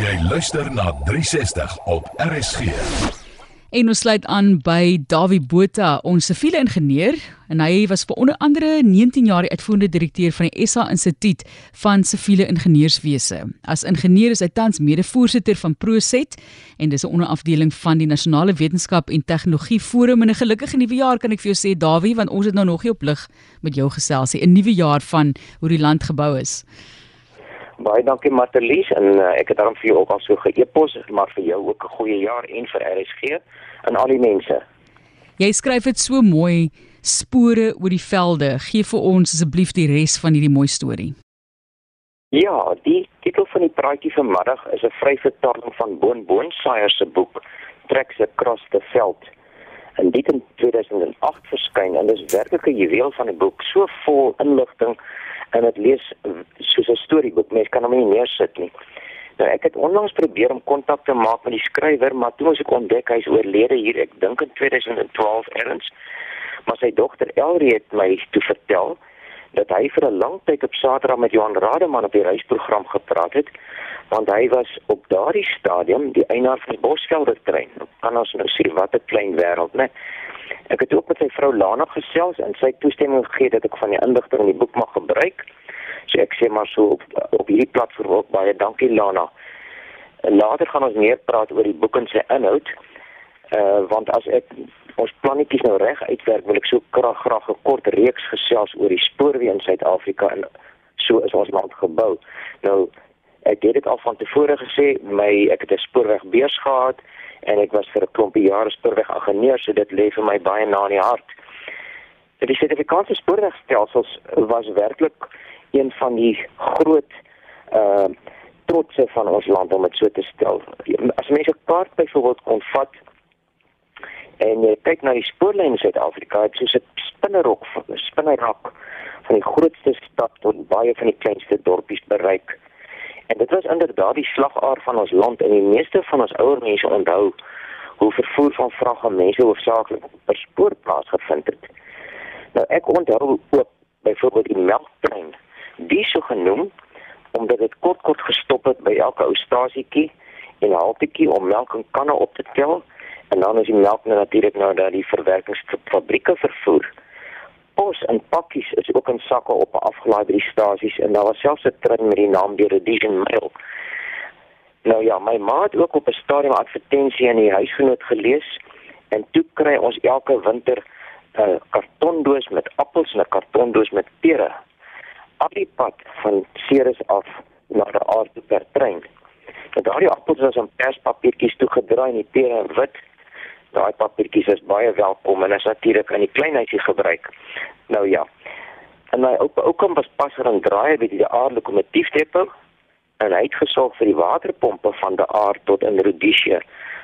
Jy luister na 360 op RSG. En ons sluit aan by Dawie Botha, ons siviele ingenieur, en hy was vir onder andere 19 jaar die uitvoerende direkteur van die SA Instituut van Siviele Ingenieurswese. As ingenieur is hy tans mede-voorsitter van ProSet en dis 'n onderafdeling van die Nasionale Wetenskap en Tegnologie Forum en 'n gelukkige nuwe jaar kan ek vir jou sê Dawie, want ons het nou nog nie op lig met jou gesels nie. 'n Nuwe jaar van hoe die land gebou is. Baie dankie Martelies en uh, ek het daarom vir jou ook al so geëpos, maar vir jou ook 'n goeie jaar en vir RSG en al die mense. Jy skryf dit so mooi, spore oor die velde. Gee vir ons asseblief die res van hierdie mooi storie. Ja, die titel van die praatjie vanmiddag is 'n vry vertaling van Boon Boonsaier se boek Treks Across the Veld. En dit in 2008 verskyn en dis werklik 'n juweel van 'n boek, so vol inligting en dit lees soos 'n storieboek. Mens kan hom nie neersit nie. Nou ek het onlangs probeer om kontak te maak met die skrywer, maar toe ek ontdek hy is oorlede hier, ek dink in 2012 erns. Maar sy dogter Elrie het my toe vertel dat hy vir 'n lang tyd op Saterdag met Johan Rademan op die reisprogram gepraat het, want hy was op daardie stadium die eienaar van die Bosvelder trein. Kan ons nou sien wat 'n klein wêreld, né? Ek het ook met sy vrou Lana gesels en sy toestemming gegee dat ek van die inligting in die boek mag gebruik. So ek sê maar so op op hierdie platform ook baie dankie Lana. Later gaan ons meer praat oor die boek en sy inhoud. Uh want as ek ons plannetjies nou reg uitwerk, wil ek so graag graag 'n kort reeks gesels oor die spoorweë in Suid-Afrika en so is ons land gebou. Nou ek het dit al van tevore gesê, my ek het 'n spoorwegbeurs gehad en ek was vir 'n klompie jare spoorwegagenieur, so dit lê vir my baie na in die hart. Die Suid-Afrikaanse spoorwegstelsels was werklik een van die groot uh trotse van ons land om dit so te stel. As mense 'n kaart byvoorbeeld kon vat en jy kyk na die spoorlyn in Suid-Afrika, dit is 'n spinnerok, spinnerrak van die grootste stad tot baie van die kleinste dorpies bereik. En dit was inderdaad die slagaar van ons land en die meeste van ons ouer mense onthou hoe vervoer van vrag en mense hoofsaaklik per spoor plaasgevind het. Nou ek onthou ook byvoorbeeld die melktrein die so genoem omdat dit kort kort gestop het by elke ou stasietjie en haltetjie om melk in kanne op te tel en dan is die melk nou natuurlik nou daar die verwerkingsfabrieke vervoer. Pos en pakkies is ook in sakke op afgelaai by die stasies en daar was selfs 'n trein met die naam die Rhodesian Mail. Nou ja, my ma het ook op 'n stadium advertensie in die huisgenoot gelees en toe kry ons elke winter 'n uh, kartondoos met appels en 'n kartondoos met pere al die pad van Ceres af na die aard per trein. En daardie appels was in perspapiertjies toegedraai en die pere in wit. Daai papiertjies is baie welkom en is natuurlik in die klein huisie gebruik. Nou ja. En my oupa oukom was passer en draaier by die aard lokomotiefdepot en hy het gesorg vir die waterpompe van die aard tot in Rhodesia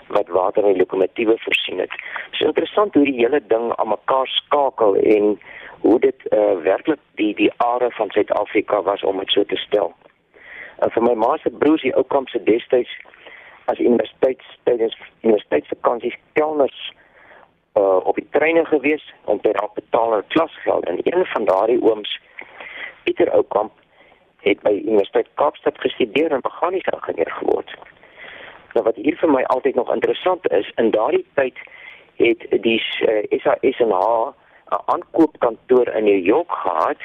wat water in die lokomotiewe voorsien het. Dit is interessant hoe die hele ding aan mekaar skakel en hoe dit uh, werklik die die are van Suid-Afrika was om dit so te stel. En vir my ma se broers die ou kamp se destyds as universiteitstydens universiteitsvakansies kelners uh, op die treine gewees om te help betaal hulle klasgeld en een van daardie ooms Pieter Oukamp het by Universiteit Kaapstad gestudeer en meganiese ingenieur geword. Nou wat hier vir my altyd nog interessant is, in daardie tyd het die uh, SASNH 'n aankoopkantoor in New York gehad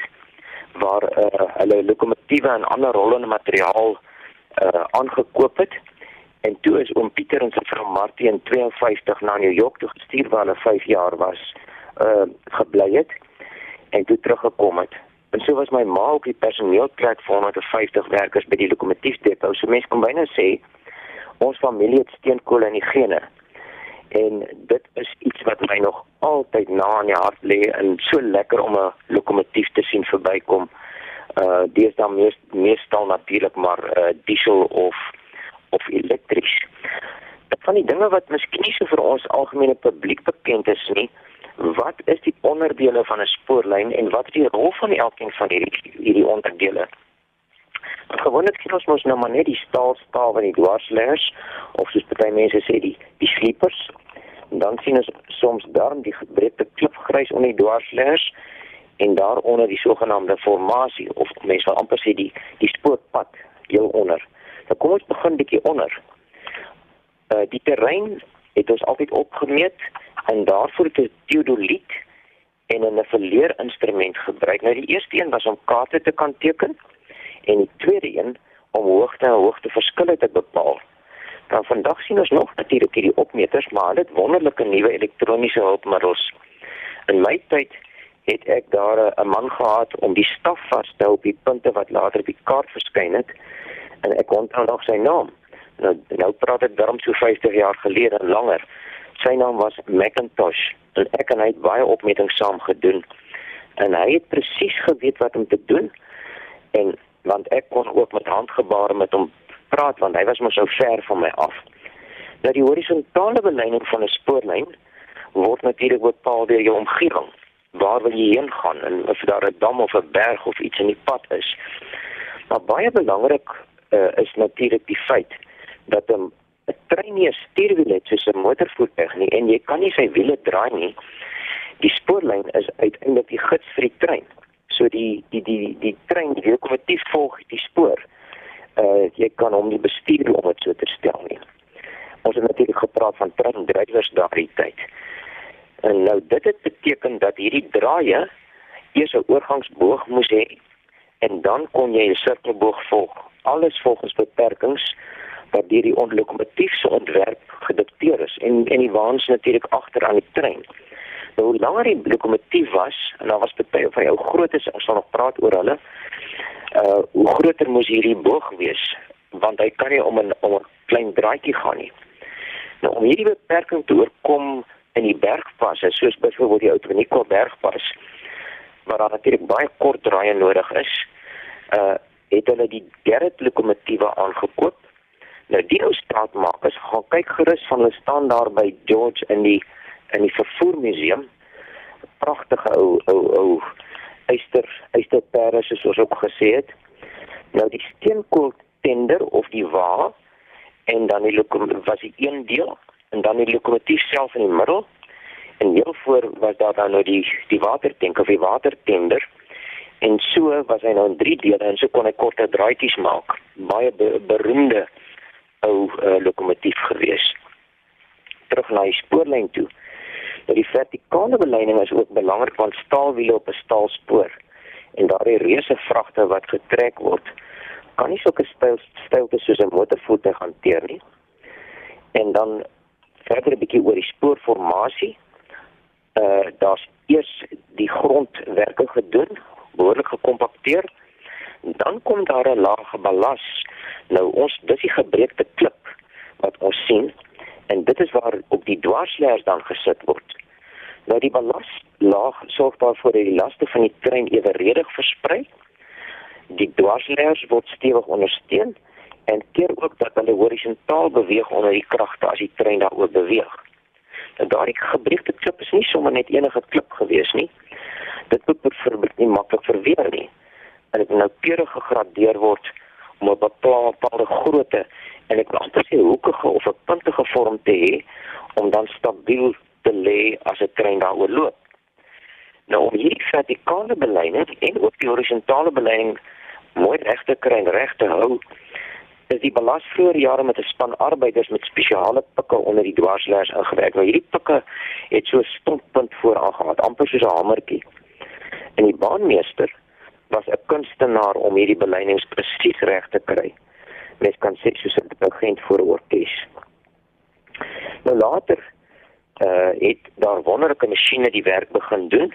waar uh, hulle lokomotiewe en ander rollende materiaal uh, aangekoop het. En toe is oom Pieter en sy vrou Martie in 52 na New York toe gestuur waar hulle 5 jaar was, uh gebly het en toe teruggekom het. En so was my ma op die personeelplek vir 150 werkers by die lokomotiefdepot. So mense kon byna sê ons familie het steenkool in die gene en dit is iets wat my nog altyd na in die hart lê en so lekker om 'n lokomotief te sien verbykom. Uh dis dan meest, meestal natuurlik maar uh diesel of of elektries. Dit van die dinge wat miskien nie so vir ons algemene publiek bekend is nie. Wat is die onderdele van 'n spoorlyn en wat is die rol van elkeen van hierdie hierdie onderdele? Gewoonlik sien ons mos nou maar net die staalstaal van die dwarsleggers of soos baie mense sê die die sleepers dan sien ons soms darm die gebreekte klipgrys onder die dwarsleggers en daaronder die sogenaamde formasie of mense wil amper sê die die spoorpad heel onder. Nou kom ons begin bietjie onder. Uh die terrein het ons altyd opgemeet en daarvoor het 'n teodoliet en 'n verleer instrument gebruik. Nou die eerste een was om kaarte te kan teken en die tweede een om hoogte en hoogteverskille te bepaal. Dan vandag sien ons nog natuurlik hierdie opmeters, maar dit wonderlike nuwe elektroniese hulpmiddels. In my tyd het ek daar 'n man gehad om die staf vas te hou op die punte wat later op die kaart verskyn het en ek onthou nog sy naam. Nou nou praat ek daarom so 50 jaar gelede en langer. Sy naam was Macintosh en ek en hy het baie opmetings saam gedoen. En hy het presies geweet wat om te doen en want ek kon ook met handgebare met hom praat want hy was mos so ver van my af. Nou die horisontale belyning van 'n spoorlyn word natuurlik bepaal deur jou omgewing. Waar wil jy heen gaan en of daar 'n dam of 'n berg of iets in die pad is. Maar baie belangrik uh, is natuurlik die feit dat 'n 'n trein nie 'n stuurwiel het soos 'n motorvoertuig nie en jy kan nie sy wiele draai nie. Die spoorlyn is uiteindelik die gids vir die trein. So die die die die trein die lokomotief volg die spoor. Uh jy kan hom nie bestuur om dit so te stel nie. Ons het natuurlik gepraat van treindrywers daardie tyd. En nou dit het beteken dat hierdie draaie eers 'n oorgangsboog moes hê en dan kon jy 'n sirkelboog volg. Alles volgens beperkings wat deur die lokomotief se ontwerp gedikteer is en en die waans natuurlik agter aan die trein. Nou hoe langer die lokomotief was en daar was baie van jou grootes ons sal nog praat oor hulle. Uh hoe groter moes hierdie boog wees want hy kan nie om 'n om 'n klein draaitjie gaan nie. Nou om hierdie beperking te oorkom in die bergpasse soos byvoorbeeld die Outeniqua bergpas waar daar natuurlik baie kort draaie nodig is, uh het hulle die derde lokomotiewe aangekoop. Nou die ou straatmakers gaan kyk gerus van hulle staan daar by George in die in die vervoermuseum. Pragtige ou ou ou eyster eysterpere soos ons ook gesê het. Nou die steenkool tender of die wa en dan die lokomotief was die een deel en dan die lokomotief self in die middel. En heel voor was daar dan nou die die watertank of die watertender. En so was hy nou in drie dele en so kon hy korter draaitjies maak. Baie be, beroemde ou uh, lokomotief gewees. Terug na die spoorlyn toe. Nou die vertikale belyning is ook belangrik want staalwiele op 'n staalspoor en daardie reuse vragte wat getrek word kan nie sulke styl stylte soos 'n motorvoertuig hanteer nie. En dan verder 'n bietjie oor die spoorformasie. Uh daar's eers die grondwerke gedoen, behoorlik gekompakteer. Dan kom daar 'n laag ballas. Nou ons dis die gebreekte klip wat ons sien en dit is waar op die dwarsleers dan gesit word. Nou die ballaslaag sorg daarvoor dat die laste van die trein eweredig versprei. Die dwarsleers word stewig ondersteun en keer ook dat hulle horisontaal beweeg onder die kragte as die trein daaroor beweeg. En daardie gebreekte klip is nie sommer net enige klip gewees nie. Dit moet byvoorbeeld nie maklik verweer nie. En dit moet nou keurig gegradeer word om 'n bepaalde grootte en ek wil amper sê hoekige of 'n puntige vorm te hê om dan stabiel te lê as 'n trein daaroor loop. Nou om hierdie vertikale belyning en ook die horisontale belyning mooi reg te kry en reg te hou, is die belas vroeër jare met 'n span arbeiders met spesiale pikke onder die dwarsleers ingewerk. Nou hierdie pikke het so 'n stomppunt vooraan gehad, amper soos 'n hamertjie. En die baanmeester was 'n kunstenaar om hierdie belynings presies reg te kry. Mens kan sê soos 'n dirigent voor 'n orkes. Nou later uh het daar wonderlike masjiene die werk begin doen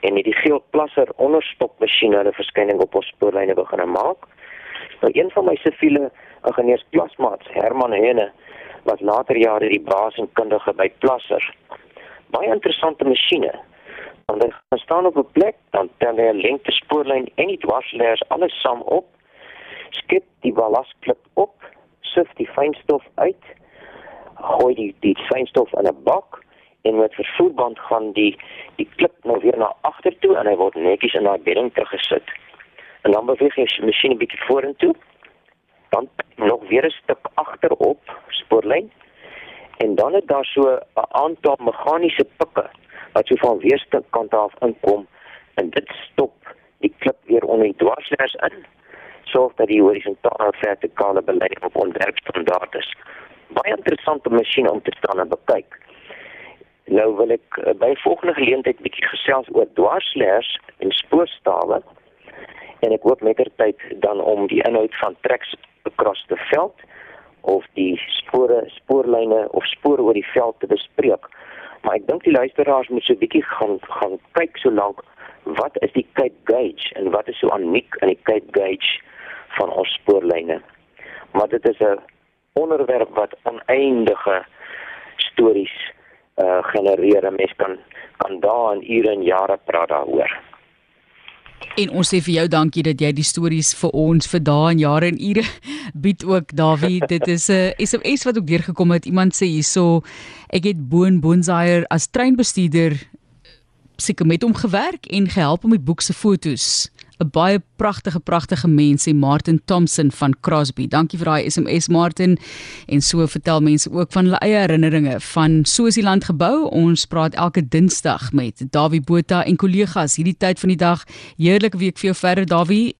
en het die geel plasser onderstopmasjiene hulle verskyning op ons spoorlyne begin maak. Nou een van my siviele ingenieursklasmaats, Herman Hene, was later jare die baas en kundige by Plasser. Baie interessante masjiene. Want hy staan op 'n plek, dan tel hy 'n lengte spoorlyn en die dwarsleers alles saam op. Skep die ballasklip op, sif die fynstof uit, gooi die die fynstof in 'n bak en met vervoerband gaan die die klip nou weer na agter toe en hy word netjies in daai bedding teruggesit. En dan beweeg jy die masjien 'n bietjie vorentoe dan nog weer 'n stuk agterop spoorlyn en dan het daar so 'n aantal meganiese pikke wat so van weerste kant af inkom en dit stop die klip weer onder die dwarsleers in sorg dat die horisontale vertikale beleid op ontwerpstandaard is. Baie interessante masjien om te staan en bekyk. Nou wil ek uh, by volgende geleentheid bietjie gesels oor dwarsleers en spoorstawe en ek hoop mettertyd dan om die inhoud van treks across the veld of die spore spoorlyne of spore oor die veld te bespreek. Maar ek dink die luisteraars moet so bietjie gaan gaan kyk so lank wat is die Cape Gauge en wat is so uniek in die Cape Gauge van ons spoorlyne. Maar dit is 'n onderwerp wat oneindige stories uh genereer. Mens kan kan daar in ure en jare praat daaroor. En ons sê vir jou dankie dat jy die stories vir ons vir dae en jare en ure bied ook Dawie. Dit is 'n SMS wat ook deurgekom het. Iemand sê hierso ek het Boon Bonzaier as treinbestuurder seker met hom gewerk en gehelp om die boek se fotos 'n baie pragtige pragtige mens sê Martin Thompson van Crosby. Dankie vir daai SMS Martin. En so vertel mense ook van hulle eie herinneringe van Sosialand gebou. Ons praat elke Dinsdag met Dawie Botha en kollegas hierdie tyd van die dag. Heerlike week vir jou verder Dawie.